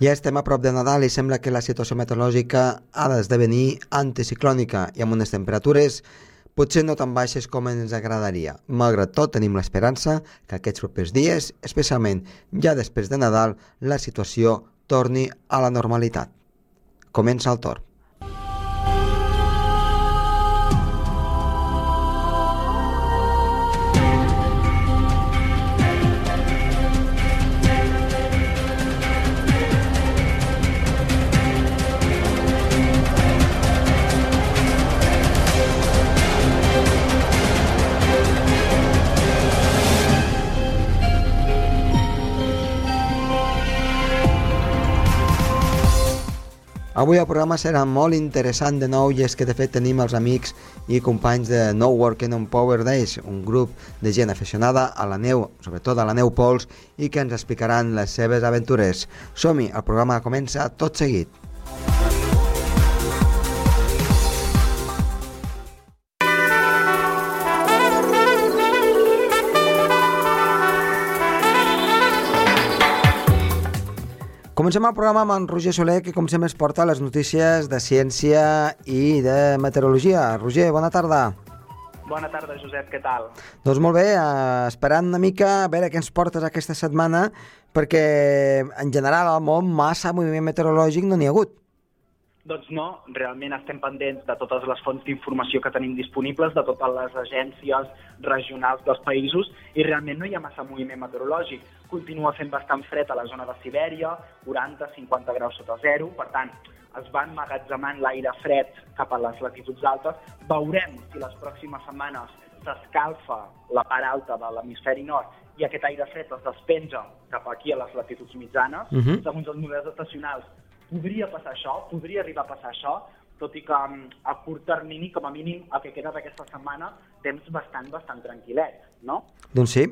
Ja estem a prop de Nadal i sembla que la situació meteorològica ha d'esdevenir anticiclònica i amb unes temperatures potser no tan baixes com ens agradaria. Malgrat tot, tenim l'esperança que aquests propers dies, especialment ja després de Nadal, la situació torni a la normalitat. Comença el torn. Avui el programa serà molt interessant de nou i és que de fet tenim els amics i companys de No Working on Power Days, un grup de gent aficionada a la neu, sobretot a la neu pols, i que ens explicaran les seves aventures. Som-hi, el programa comença tot seguit. Comencem el programa amb en Roger Soler, que com sempre es porta les notícies de ciència i de meteorologia. Roger, bona tarda. Bona tarda, Josep, què tal? Doncs molt bé, eh, esperant una mica a veure què ens portes aquesta setmana, perquè en general al món massa moviment meteorològic no n'hi ha hagut. Doncs no, realment estem pendents de totes les fonts d'informació que tenim disponibles, de totes les agències regionals dels països, i realment no hi ha massa moviment meteorològic. Continua fent bastant fred a la zona de Sibèria, 40-50 graus sota zero, per tant, es va emmagatzemant l'aire fred cap a les latituds altes. Veurem si les pròximes setmanes s'escalfa la part alta de l'hemisferi nord i aquest aire fred es despenja cap aquí a les latituds mitjanes. Uh Mhm. -huh. Segons els models estacionals, podria passar això, podria arribar a passar això, tot i que mm, a curt termini, com a mínim, el que queda d'aquesta setmana, temps bastant, bastant tranquil·let, no? Doncs sí,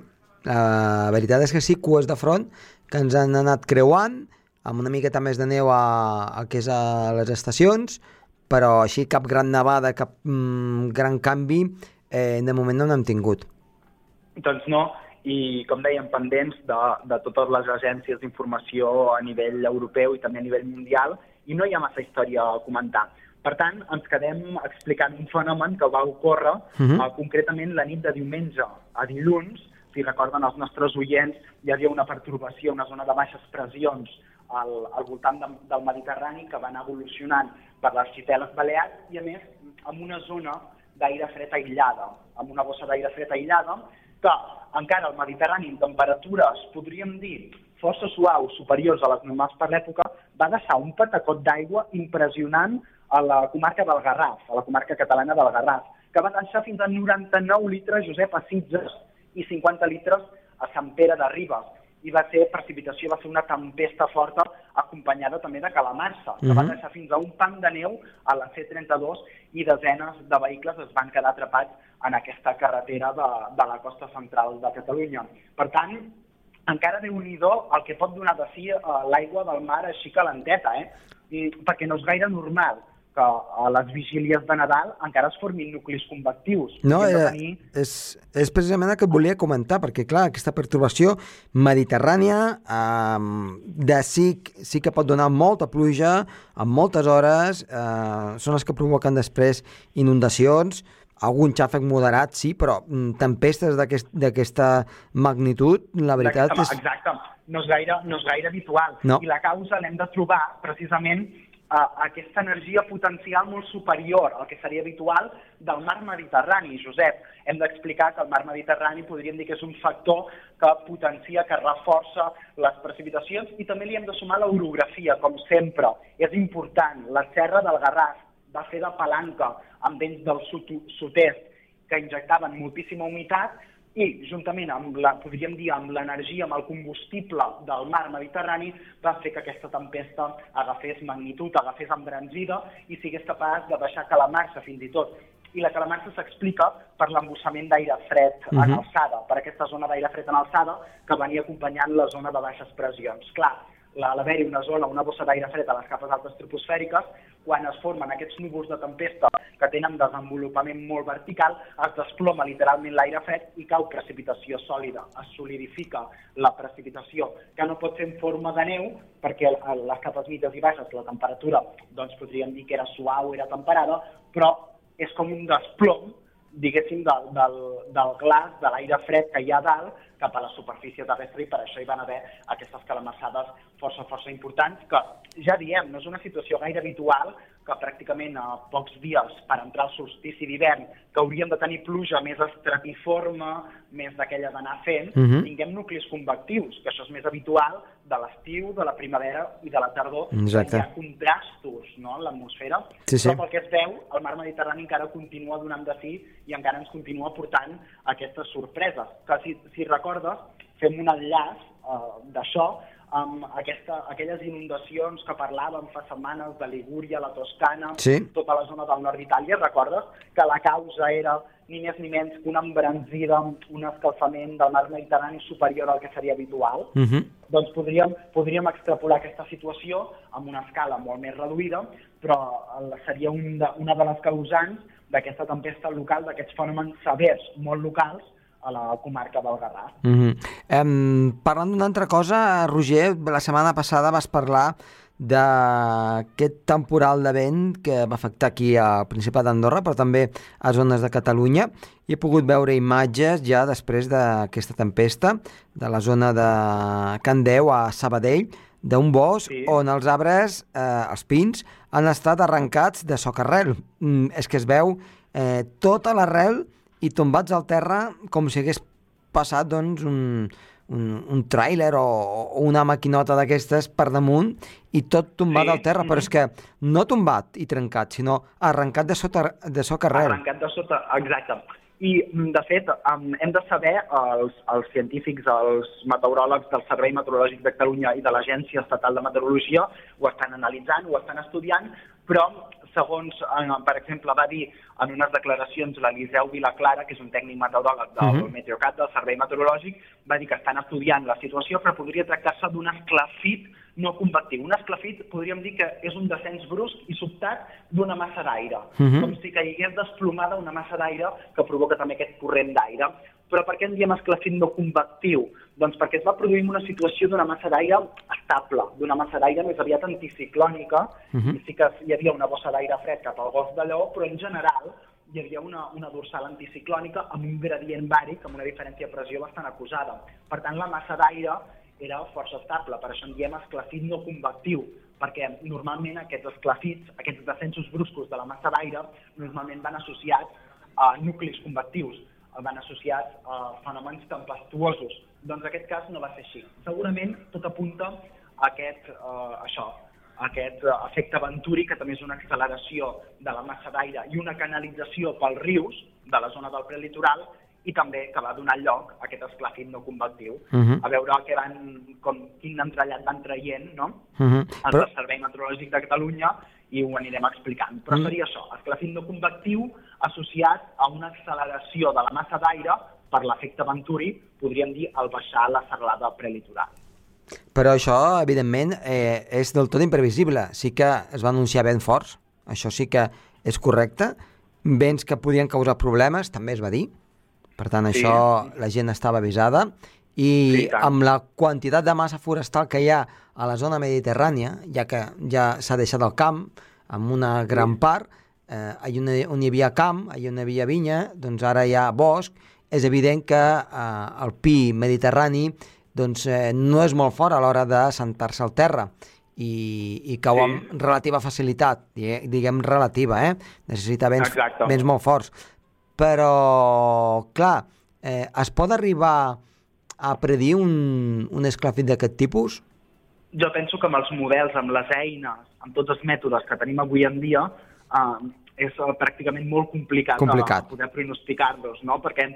la veritat és que sí, cues de front que ens han anat creuant, amb una miqueta més de neu a, a que és a les estacions, però així cap gran nevada, cap mm, gran canvi, eh, de moment no n'hem tingut. Doncs no, i com dèiem, pendents de, de totes les agències d'informació a nivell europeu i també a nivell mundial, i no hi ha massa història a comentar. Per tant, ens quedem explicant un fenomen que va ocórrer Mhm. uh, concretament la nit de diumenge a dilluns, si recorden els nostres oients, hi havia una pertorbació, una zona de baixes pressions al, al voltant de, del Mediterrani que va anar evolucionant per l'arxipèlag Balears i, a més, amb una zona d'aire fred aïllada, amb una bossa d'aire fred aïllada, que encara al Mediterrani en temperatures, podríem dir, força suaus, superiors a les normals per l'època, va deixar un patacot d'aigua impressionant a la comarca del Garraf, a la comarca catalana del Garraf, que va deixar fins a 99 litres, Josep, a Sitges, i 50 litres a Sant Pere de Ribes. I va ser precipitació, va ser una tempesta forta acompanyada també de calamarsa, que va Mhm. deixar fins a un pam de neu a la C32 i desenes de vehicles es van quedar atrapats en aquesta carretera de, de la costa central de Catalunya. Per tant, encara déu nhi el que pot donar de si eh, l'aigua del mar així calenteta, eh? I, perquè no és gaire normal que a les vigílies de Nadal encara es formin nuclis convectius. No, de eh, tenir- és, és precisament el que et volia comentar, perquè clar, aquesta perturbació mediterrània eh, de sí, sí que pot donar molta pluja en moltes hores, eh, són les que provoquen després inundacions, algun xàfec moderat, sí, però mm, tempestes d'aquest- d'aquesta magnitud, la veritat és... Exacte, exacte. No és gaire, no és gaire habitual. No. I la causa l'hem de trobar precisament a aquesta energia potencial molt superior al que seria habitual del mar Mediterrani, Josep. Hem d'explicar que el mar Mediterrani podríem dir que és un factor que potencia, que reforça les precipitacions i també li hem de sumar l'orografia, com sempre. És important. La serra del Garraf va fer de palanca amb vents del sud- sud-est que injectaven moltíssima humitat i, juntament amb, la, podríem dir, amb l'energia, amb el combustible del mar Mediterrani, va fer que aquesta tempesta agafés magnitud, agafés embranzida i sigués capaç de baixar calamarsa fins i tot. I la calamarsa s'explica per l'embossament d'aire fred en Mhm. alçada, per aquesta zona d'aire fred en alçada que venia acompanyant la zona de baixes pressions. Clar, l'haver-hi una zona, una bossa d'aire fred a les capes altes troposfèriques, quan es formen aquests núvols de tempesta que tenen desenvolupament molt vertical, es desploma literalment l'aire fred i cau precipitació sòlida. Es solidifica la precipitació, que no pot ser en forma de neu, perquè a les capes mitges i baixes la temperatura, doncs podríem dir que era suau, era temperada, però és com un desplom diguéssim, del, del, del glaç, de l'aire fred que hi ha dalt, cap a la superfície terrestre i per això hi van haver aquestes calamassades força, força importants, que ja diem, no és una situació gaire habitual que pràcticament a pocs dies per entrar al solstici d'hivern, que hauríem de tenir pluja més estratiforme, més d'aquella d'anar fent, uh -huh. tinguem nuclis convectius, que això és més habitual de l'estiu, de la primavera i de la tardor, Exacte. hi ha contrastos no, en l'atmosfera, sí, sí. però pel que es veu, el mar Mediterrani encara continua donant de si i encara ens continua portant aquestes sorpreses, que si, si recordes, fem un enllaç uh, d'això amb aquesta, aquelles inundacions que parlàvem fa setmanes de Ligúria, la Toscana, sí. tota la zona del nord d'Itàlia, recordes que la causa era ni més ni menys que una embranzida, un escalfament del mar Mediterrani superior al que seria habitual, uh -huh. doncs podríem, podríem extrapolar aquesta situació amb una escala molt més reduïda, però seria un de, una de les causants d'aquesta tempesta local, d'aquests fenòmens severs, molt locals, a la comarca del Garraf. Uh -huh. um, parlant d'una altra cosa, Roger, la setmana passada vas parlar d'aquest temporal de vent que va afectar aquí al Principat d'Andorra, però també a zones de Catalunya. I he pogut veure imatges ja després d'aquesta tempesta de la zona de Can Deu a Sabadell, d'un bosc sí. on els arbres, eh, els pins, han estat arrencats de socarrel. Mm, és que es veu eh, tota l'arrel i tombats al terra com si hagués passat doncs, un, un, un tràiler o, o una maquinota d'aquestes per damunt i tot tombat sí. al terra, però és que no tombat i trencat, sinó arrencat de, sota, de socarrel. Arrencat de sota, exacte. I, de fet, hem de saber, els, els científics, els meteoròlegs del Servei Meteorològic de Catalunya i de l'Agència Estatal de Meteorologia ho estan analitzant, ho estan estudiant, però segons, per exemple, va dir en unes declaracions l'Eliseu Vilaclara, que és un tècnic meteoròleg del uh -huh. Meteocat, del Servei Meteorològic, va dir que estan estudiant la situació, però podria tractar-se d'un esclafit no convectiu. Un esclafit podríem dir que és un descens brusc i sobtat d'una massa d'aire, uh -huh. com si caigués desplomada una massa d'aire que provoca també aquest corrent d'aire. Però per què en diem esclafit no convectiu? Doncs perquè es va produir una situació d'una massa d'aire estable, d'una massa d'aire més aviat anticiclònica, uh -huh. i sí que hi havia una bossa d'aire fred cap al golf de Lleó, però en general hi havia una, una dorsal anticiclònica amb un gradient bàric, amb una diferència de pressió bastant acusada. Per tant, la massa d'aire era força estable, per això en diem esclafit no convectiu, perquè normalment aquests esclafits, aquests descensos bruscos de la massa d'aire, normalment van associats a nuclis convectius, van associats a fenòmens tempestuosos. Doncs aquest cas no va ser així. Segurament tot apunta a aquest, uh, això, a aquest uh, efecte venturi, que també és una acceleració de la massa d'aire i una canalització pels rius de la zona del prelitoral i també que va donar lloc a aquest esclafit no convectiu. Uh -huh. A veure que van, com, quin entrellat van traient, no? Uh -huh. El Però... Servei Meteorològic de Catalunya i ho anirem explicant. Però -huh. seria això, esclafit no convectiu associat a una acceleració de la massa d'aire per l'efecte Venturi, podríem dir, al baixar la serralada prelitoral. Però això, evidentment, eh, és del tot imprevisible. Sí que es va anunciar vents forts, això sí que és correcte. Vents que podien causar problemes, també es va dir. Per tant, sí. això la gent estava avisada. I sí, amb la quantitat de massa forestal que hi ha a la zona mediterrània, ja que ja s'ha deixat el camp, amb una gran sí. part, eh, on, on hi havia camp, allà on hi havia vinya, doncs ara hi ha bosc, és evident que eh, el pi mediterrani doncs, eh, no és molt fort a l'hora de sentar-se al terra i, i cau sí. amb relativa facilitat, diguem relativa, eh? necessita vents, vents molt forts. Però, clar, eh, es pot arribar a predir un, un esclafit d'aquest tipus? Jo penso que amb els models, amb les eines, amb tots els mètodes que tenim avui en dia, eh, és uh, pràcticament molt complicat, complicat. De poder pronosticar-los, no? perquè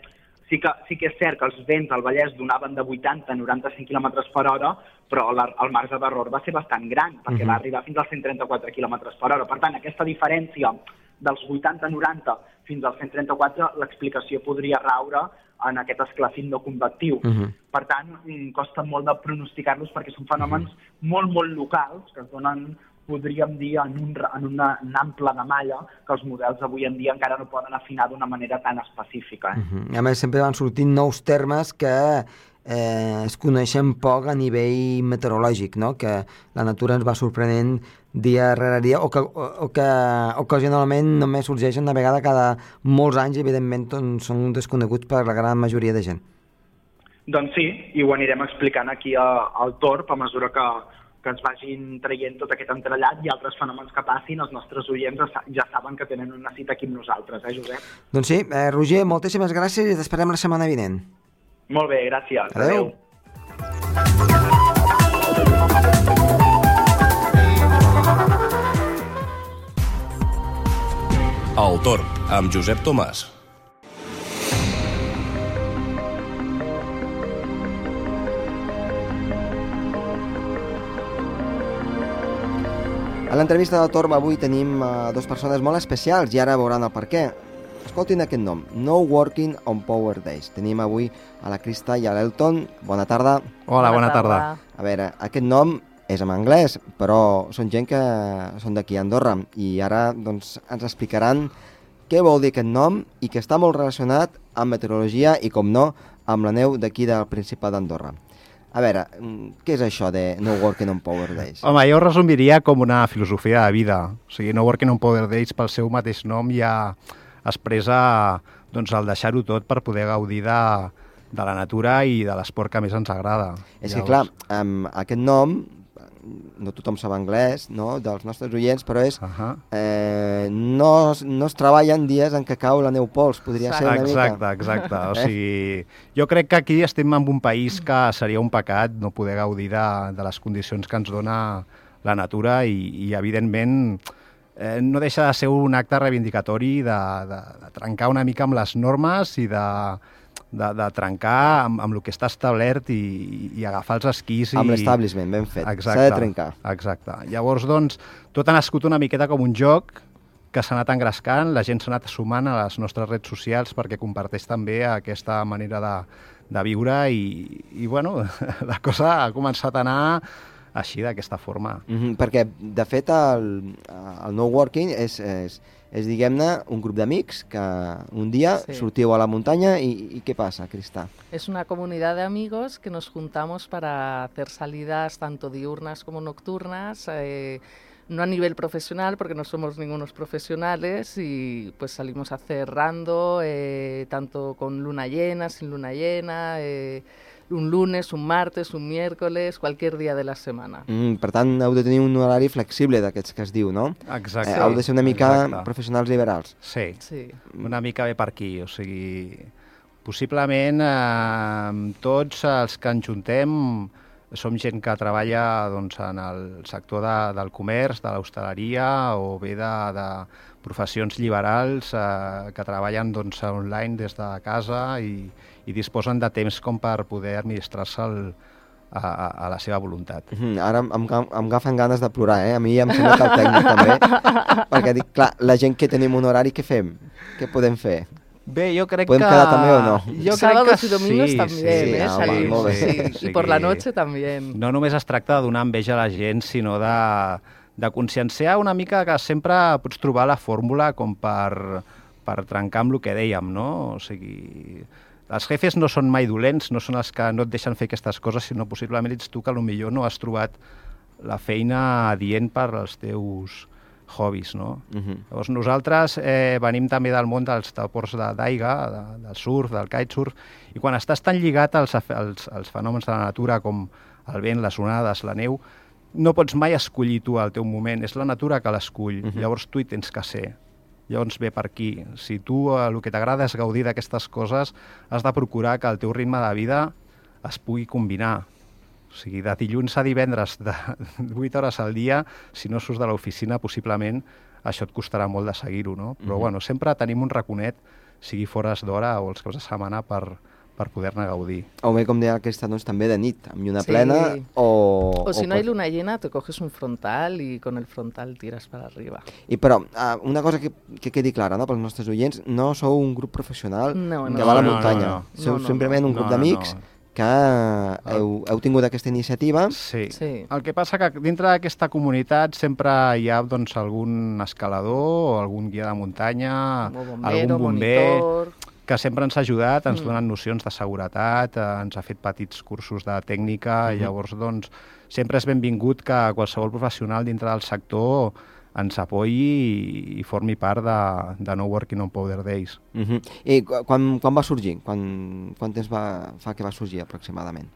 sí que, sí que és cert que els vents al Vallès donaven de 80 a 95 km per hora, però la, el marge d'error va ser bastant gran, perquè uh -huh. va arribar fins als 134 km per hora. Per tant, aquesta diferència dels 80-90 fins als 134 l'explicació podria raure en aquest esclafit no convectiu. Uh -huh. Per tant, mm, costa molt de pronosticar-los perquè són fenòmens uh -huh. molt, molt locals que es donen podríem dir, en un, en una, un ample de malla que els models avui en dia encara no poden afinar d'una manera tan específica. Eh? Uh -huh. A més, sempre van sortint nous termes que eh, es coneixen poc a nivell meteorològic, no? que la natura ens va sorprenent dia rere dia, o que, o, o que ocasionalment només sorgeixen una vegada cada molts anys, i evidentment doncs, són desconeguts per la gran majoria de gent. Doncs sí, i ho anirem explicant aquí a, al Torp a mesura que, que ens vagin traient tot aquest entrellat i altres fenòmens que passin, els nostres oients ja saben que tenen una cita aquí amb nosaltres, eh, Josep? Doncs sí, eh, Roger, moltíssimes gràcies i t'esperem la setmana vinent. Molt bé, gràcies. Adéu. Adéu. El Torb, amb Josep Tomàs. A l'entrevista del Torb avui tenim uh, dues persones molt especials i ara veuran el per què. Escoltin aquest nom, No Working on Power Days. Tenim avui a la Crista i a l'Elton. Bona tarda. Hola, bona, bona tarda. tarda. A veure, aquest nom és en anglès, però són gent que són d'aquí a Andorra i ara doncs, ens explicaran què vol dir aquest nom i que està molt relacionat amb meteorologia i, com no, amb la neu d'aquí del Principat d'Andorra. A veure, mm, què és això de No Working on Power Days? Home, jo ho resumiria com una filosofia de vida. O sigui, No Working on Power Days, pel seu mateix nom, ja expressa doncs, el deixar-ho tot per poder gaudir de, de la natura i de l'esport que més ens agrada. És Llavors... que, clar, amb aquest nom no tothom sap anglès, no?, dels nostres oients, però és... Uh -huh. eh, no, no es treballen dies en què cau la neu pols, podria exacte. ser una mica... Exacte, exacte. O sigui, jo crec que aquí estem en un país que seria un pecat no poder gaudir de, de les condicions que ens dona la natura i, i evidentment, eh, no deixa de ser un acte reivindicatori de, de, de trencar una mica amb les normes i de de, de trencar amb, amb el que està establert i, i agafar els esquís. I... Amb l'establishment, ben fet. S'ha de trencar. Exacte. Llavors, doncs, tot ha nascut una miqueta com un joc que s'ha anat engrescant, la gent s'ha anat sumant a les nostres redes socials perquè comparteix també aquesta manera de, de viure i, i bueno, la cosa ha començat a anar així, d'aquesta forma. Mm -hmm, perquè, de fet, el, el no working és, és, és diguem-ne, un grup d'amics que un dia sí. sortiu a la muntanya i, y què passa, Cristà? Es una comunidad de amigos que nos juntamos para hacer salidas tanto diurnas como nocturnas, eh, no a nivel profesional, porque no somos ningunos profesionales, y pues salimos a hacer rando, eh, tanto con luna llena, sin luna llena, eh, un lunes, un martes, un miércoles, qualsevol dia de la setmana. Mm, per tant, heu de tenir un horari flexible d'aquests que es diu, no? Exacte. Eh, heu de ser una mica Exacte. professionals liberals. Sí. sí, una mica bé per aquí, o sigui, possiblement eh, tots els que ens juntem som gent que treballa doncs, en el sector de, del comerç, de l'hostaleria o bé de, de professions liberals eh, que treballen doncs, online des de casa i, i disposen de temps com per poder administrar-se a, a, a la seva voluntat. Mm -hmm. Ara em, em, em agafen ganes de plorar, eh? A mi em sembla que el tècnic també, perquè dic, clar, la gent que tenim un horari, què fem? Què podem fer? Bé, jo crec ¿Podem que... quedar també o no? Jo Sábados crec que y domingos sí, también, sí, ¿eh? Ah, sí, bé. Sí, sí. I por la noche también. No només es tracta de donar enveja a la gent, sinó de, de conscienciar una mica que sempre pots trobar la fórmula com per, per trencar amb el que dèiem, no? O sigui, els jefes no són mai dolents, no són els que no et deixen fer aquestes coses, sinó possiblement ets tu que millor no has trobat la feina adient per als teus hobbies, no? Uh -huh. Llavors nosaltres eh, venim també del món dels deports d'aigua, de, del surf, del kitesurf, i quan estàs tan lligat als, als, als fenòmens de la natura com el vent, les onades, la neu, no pots mai escollir tu el teu moment, és la natura que l'escull, uh -huh. llavors tu hi tens que ser. Llavors ve per aquí. Si tu eh, el que t'agrada és gaudir d'aquestes coses, has de procurar que el teu ritme de vida es pugui combinar. O sigui, de dilluns a divendres de 8 hores al dia, si no surts de l'oficina, possiblement això et costarà molt de seguir-ho, no? Però, mm -hmm. bueno, sempre tenim un raconet, sigui fores d'hora o els caps de setmana, per, per poder-ne gaudir. O bé, com deia Cristian, doncs, també de nit, amb lluna Sí. plena, o... O si no hay pot- luna llena, te coges un frontal y con el frontal tiras para arriba. I però, uh, una cosa que, que quedi clara no, pels nostres oients, no sou un grup professional No, que no. va a la No, no, muntanya. no, no. Sou No, no, simplement no. un grup No, no, d'amics no. que heu, heu tingut aquesta iniciativa. Sí. Sí. El que passa que dintre d'aquesta comunitat sempre hi ha doncs, algun escalador o algun guia de muntanya, bombero, algun bomber, monitor... que sempre ens ha ajudat, ens Mm. donen nocions de seguretat, eh, ens ha fet petits cursos de tècnica, Mhm. i llavors doncs, sempre és benvingut que qualsevol professional dintre del sector ens apoyi i, i formi part de, de No Working on Powder Days. Uh -huh. I qu- quan, quan va sorgir? Quan, quant temps va, fa que va sorgir aproximadament?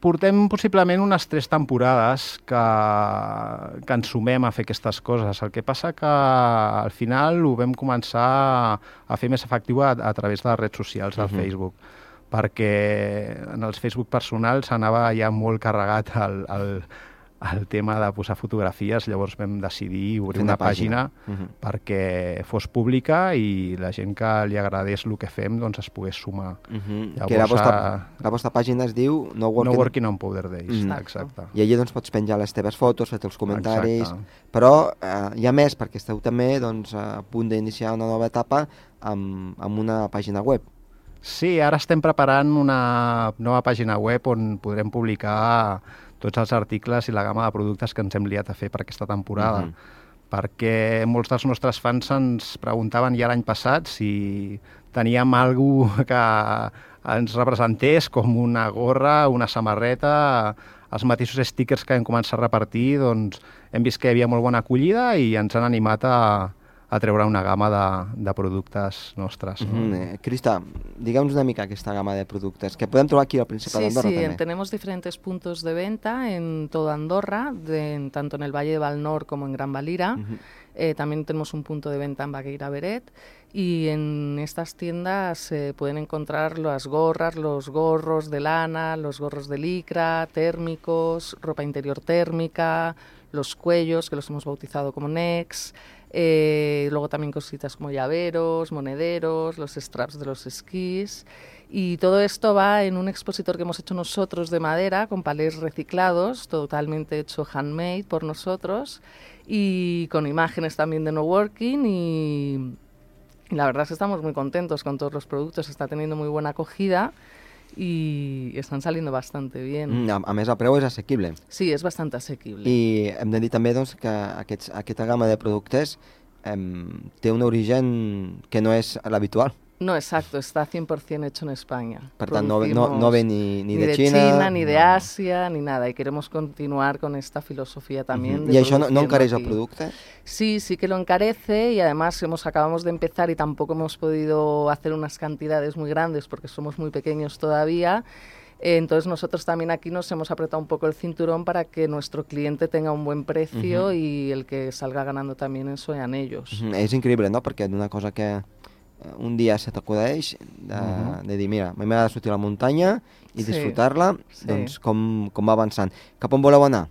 Portem possiblement unes tres temporades que, que ens sumem a fer aquestes coses. El que passa que al final ho vam començar a fer més efectiu a, a través de les redes socials del Mhm. Facebook perquè en els Facebook personals anava ja molt carregat el, el, el tema de posar fotografies, llavors vam decidir obrir una una pàgina, Uh -huh. perquè fos pública i la gent que li agradés el que fem doncs es pogués sumar. Uh -huh. Llavors, que la vostra, ah, la vostra pàgina es diu No No Working... Working on Powder Days, Mm. exacte. I allí doncs, pots penjar les teves fotos, fer els comentaris, Exacte. però eh, hi ha més, perquè esteu també doncs, a punt d'iniciar una nova etapa amb, amb una pàgina web. Sí, ara estem preparant una nova pàgina web on podrem publicar tots els articles i la gamma de productes que ens hem liat a fer per aquesta temporada. Mhm. Perquè molts dels nostres fans ens preguntaven ja l'any passat si teníem algú que ens representés com una gorra, una samarreta, els mateixos stickers que hem començat a repartir, doncs hem vist que hi havia molt bona acollida i ens han animat a, a treure una gamma de, de productes nostres. no? Mm -hmm. Crista, digue'ns una mica aquesta gamma de productes que podem trobar aquí al Principat Sí, d'Andorra sí, també. tenemos diferentes puntos de venta en toda Andorra, de- tanto en el Valle de Valnor como en Gran Valira. Ujú. Eh, también tenemos un punto de venta en Bagueira Beret y en estas tiendas se pueden encontrar las gorras, los gorros de lana, los gorros de licra, térmicos, ropa interior térmica, los cuellos que los hemos bautizado como necks, eh, luego también cositas como llaveros, monederos, los straps de los esquís. Y todo esto va en un expositor que hemos hecho nosotros de madera, con palés reciclados, totalmente hecho handmade por nosotros, y con imágenes también de no working. Y, y la verdad es que estamos muy contentos con todos los productos, está teniendo muy buena acogida y están saliendo bastante bien. Mm, a, a més, el preu és assequible. Sí, es bastante asequible. I hem de dir també doncs, que aquests, aquesta gamma de productes em, té un origen que no és l'habitual. No, exacto, está 100% hecho en España. Per tant, no, ve- no, no ve ni, ni, ni de Xina... ni de Asia, ni nada. Y queremos continuar con esta filosofía también. Mhm. de I això no, no encareix el aquí. producte? Sí, sí que lo encarece y además hemos acabamos de empezar y tampoco hemos podido hacer unas cantidades muy grandes porque somos muy pequeños todavía. Eh, Entonces nosotros también aquí nos hemos apretado un poco el cinturón para que nuestro cliente tenga un buen precio Ujú. y el que salga ganando también eso sean ellos. Mhm, És increïble, no?, perquè d'una cosa que un dia se t'acudeix de, Mhm. de dir, mira, m'agrada sortir a la muntanya i Sí, disfrutar-la, sí. doncs com, com va avançant. Cap on voleu anar?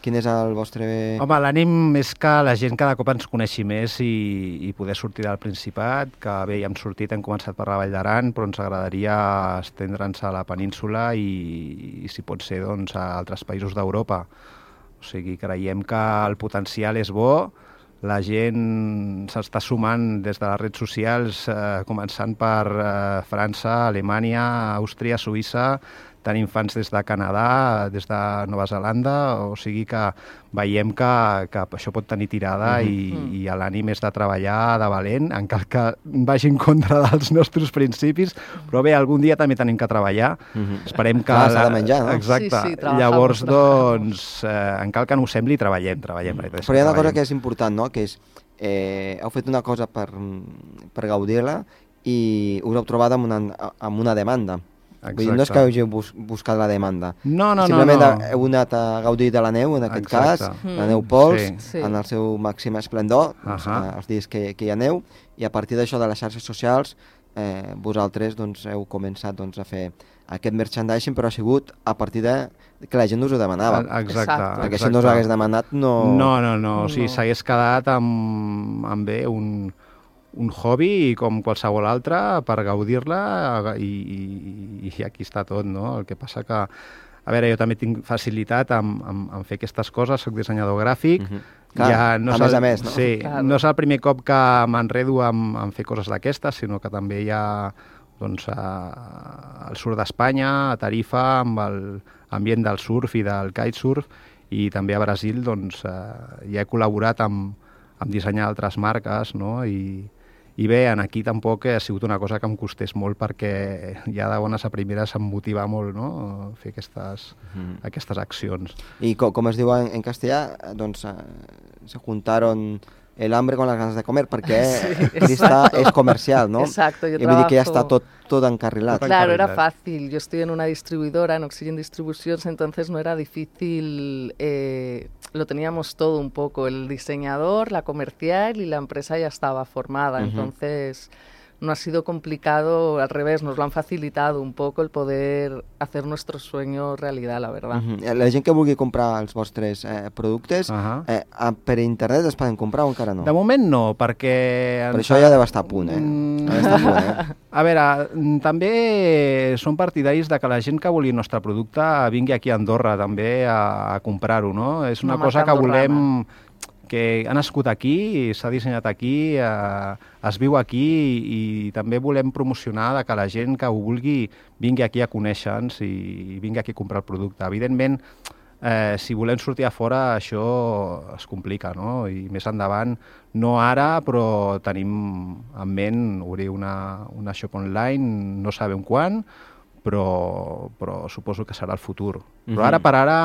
Quin és el vostre... Home, l'ànim és que la gent cada cop ens coneixi més i, i poder sortir del Principat, que bé, ja hem sortit, hem començat per la Vall d'Aran, però ens agradaria estendre'ns a la península i, i si pot ser, doncs, a altres països d'Europa. O sigui, creiem que el potencial és bo, la gent s'està sumant des de les redes socials, eh, començant per eh, França, Alemanya, Àustria, Suïssa, tenim fans des de Canadà, des de Nova Zelanda, o sigui que veiem que, que això pot tenir tirada i, Mhm. i l'ànim és de treballar de valent, encara que vagi en contra dels nostres principis, però bé, algun dia també tenim que treballar. Mhm. Esperem que... Clar, s'ha de menjar, no? Exacte. Sí, sí, Llavors, doncs, eh, encara que no ho sembli, treballem, treballem. la veritat és Però hi ha una cosa treballem. que és important, no?, que és eh, heu fet una cosa per, per gaudir-la i us heu trobat amb una, amb una demanda. Vull dir, no és que Exacte. hàgiu bus buscat la demanda. No, no, no. Simplement no. heu anat a gaudir de la neu, en aquest Exacte. cas, Mm. la neu pols, Sí. Sí. en el seu màxim esplendor, doncs, Ahà. eh, els dies que, que hi ha neu, i a partir d'això de les xarxes socials, eh, vosaltres doncs, heu començat doncs, a fer aquest merchandising, però ha sigut a partir de que la gent us ho demanava. Exacte. Exacte. perquè si no us ho hagués demanat, no... No, no, no. O sigui, No. s'hagués quedat amb, amb bé un, un hobby com qualsevol altre per gaudir-la i, i, i aquí està tot, no? El que passa que, a veure, jo també tinc facilitat en, en, en fer aquestes coses, soc dissenyador gràfic, Mhm. Clar, ja no a és més el, a més, no? Sí, Clar. no és el primer cop que m'enredo en, en fer coses d'aquestes, sinó que també hi ha doncs, a, al sud d'Espanya, a Tarifa, amb l'ambient del surf i del kitesurf, i també a Brasil doncs, eh, ja he col·laborat amb, amb dissenyar altres marques, no? I, i bé, en aquí tampoc ha sigut una cosa que em costés molt perquè ja de bones a primeres em motiva molt no? fer aquestes, Mhm. aquestes accions. Y co- como os digo en, en castellà, doncs, eh, se juntaron el hambre con las ganas de comer, perquè Sí, és comercial, no? Exacto, yo vull dir que ja trabajo- està tot, tot encarrilat. Tot Claro, era encarrilado. fácil. Yo estoy en una distribuidora, en Oxygen Distributions, entonces no era difícil. eh, lo teníamos todo un poco. El diseñador, la comercial y la empresa ya estaba formada. Entonces no ha sido complicado, al revés, nos lo han facilitado un poco el poder hacer nuestro sueño realidad, la verdad. Mhm. La gent que vulgui comprar els vostres eh, productes, Ahà. eh, ah, per internet es poden comprar o encara no? De moment no, perquè... Per ens això ha- ja deu estar a punt, eh? Mm. A punt, eh? A veure, mm, també som partidaris de que la gent que vulgui el nostre producte vingui aquí a Andorra també a, a comprar-ho, no? És una Una cosa que volem andorrana. Que ha nascut aquí, s'ha dissenyat aquí, eh, es viu aquí i, i també volem promocionar de que la gent que ho vulgui vingui aquí a conèixer-nos i, i vingui aquí a comprar el producte. Evidentment, eh, si volem sortir a fora això es complica, no? I més endavant, no ara, però tenim en ment obrir una, una shop online, no sabem quan, però, però suposo que serà el futur. Però ara per ara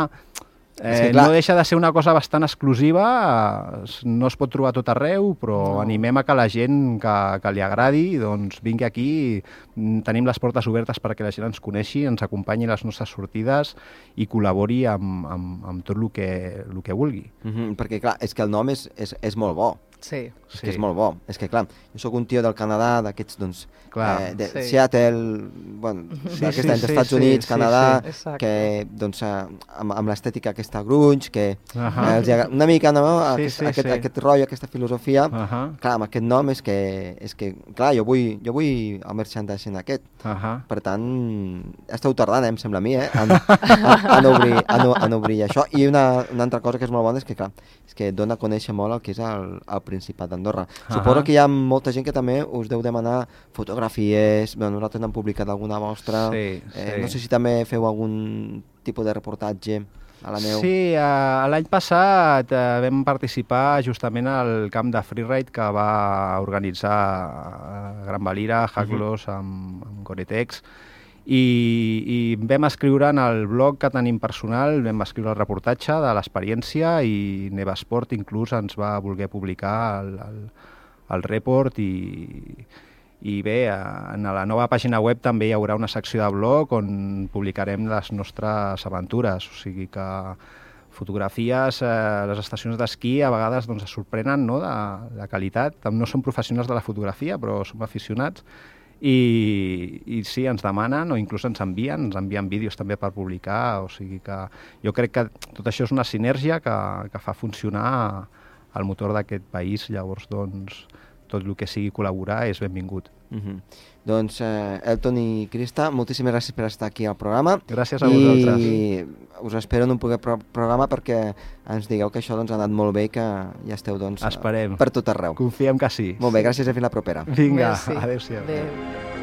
eh, clar- no deixa de ser una cosa bastant exclusiva, no es pot trobar tot arreu, però No. animem a que la gent que, que li agradi doncs vingui aquí, mm, tenim les portes obertes perquè la gent ens coneixi, ens acompanyi a les nostres sortides i col·labori amb, amb, amb tot el que, el que vulgui. Mhm, perquè, clar, és que el nom és, és, és molt bo. Sí. És que és molt bo. És que, clar, jo sóc un tio del Canadà, d'aquests, doncs, Clar, eh, de sí. Seattle, bueno, Sí, d'aquesta, sí, dels sí, Estats sí, Units, sí, Canadà, sí. Exacte. que, doncs, eh, amb, amb l'estètica aquesta grunge, que Ahà. eh, els hi agrada, una mica, no?, Sí, aquest, sí, aquest, sí. aquest rotllo, aquesta filosofia, Ahà, clar, amb aquest nom és que, és que clar, jo vull, jo vull el merchandising aquest. ahà. Per tant, esteu tardant, eh, em sembla a mi, eh, en, en, en, obrir, en, en obrir això. I una, una altra cosa que és molt bona és que, clar, és que dona a conèixer molt el que és el, el Principat d'Andorra. Ahà. Suposo que hi ha molta gent que també us deu demanar fotografies, bueno, nosaltres n'hem publicat alguna vostra. Sí, eh, sí. No sé si també feu algun tipus de reportatge a la neu. Sí, eh, l'any passat eh, vam participar justament al camp de freeride que va organitzar eh, Gran Valira, Hacklos, amb, amb Goretex, i, i vam escriure en el blog que tenim personal, vam escriure el reportatge de l'experiència i Nevesport inclús ens va voler publicar el, el, el report i, i bé, en la nova pàgina web també hi haurà una secció de blog on publicarem les nostres aventures, o sigui que fotografies, eh, les estacions d'esquí a vegades doncs, es sorprenen no, de la qualitat. No som professionals de la fotografia, però som aficionats i, i sí, ens demanen o inclús ens envien, ens envien vídeos també per publicar, o sigui que jo crec que tot això és una sinergia que, que fa funcionar el motor d'aquest país, llavors doncs tot el que sigui col·laborar és benvingut. Mhm. Doncs eh, Elton i Crista, moltíssimes gràcies per estar aquí al programa. Gràcies a vosaltres. I us espero en un proper pro programa perquè ens digueu que això doncs, ha anat molt bé i que ja esteu doncs, Esperem. per tot arreu. Confiem que sí. Molt bé, gràcies i fins la propera. Vinga, adéu-siau. Adéu.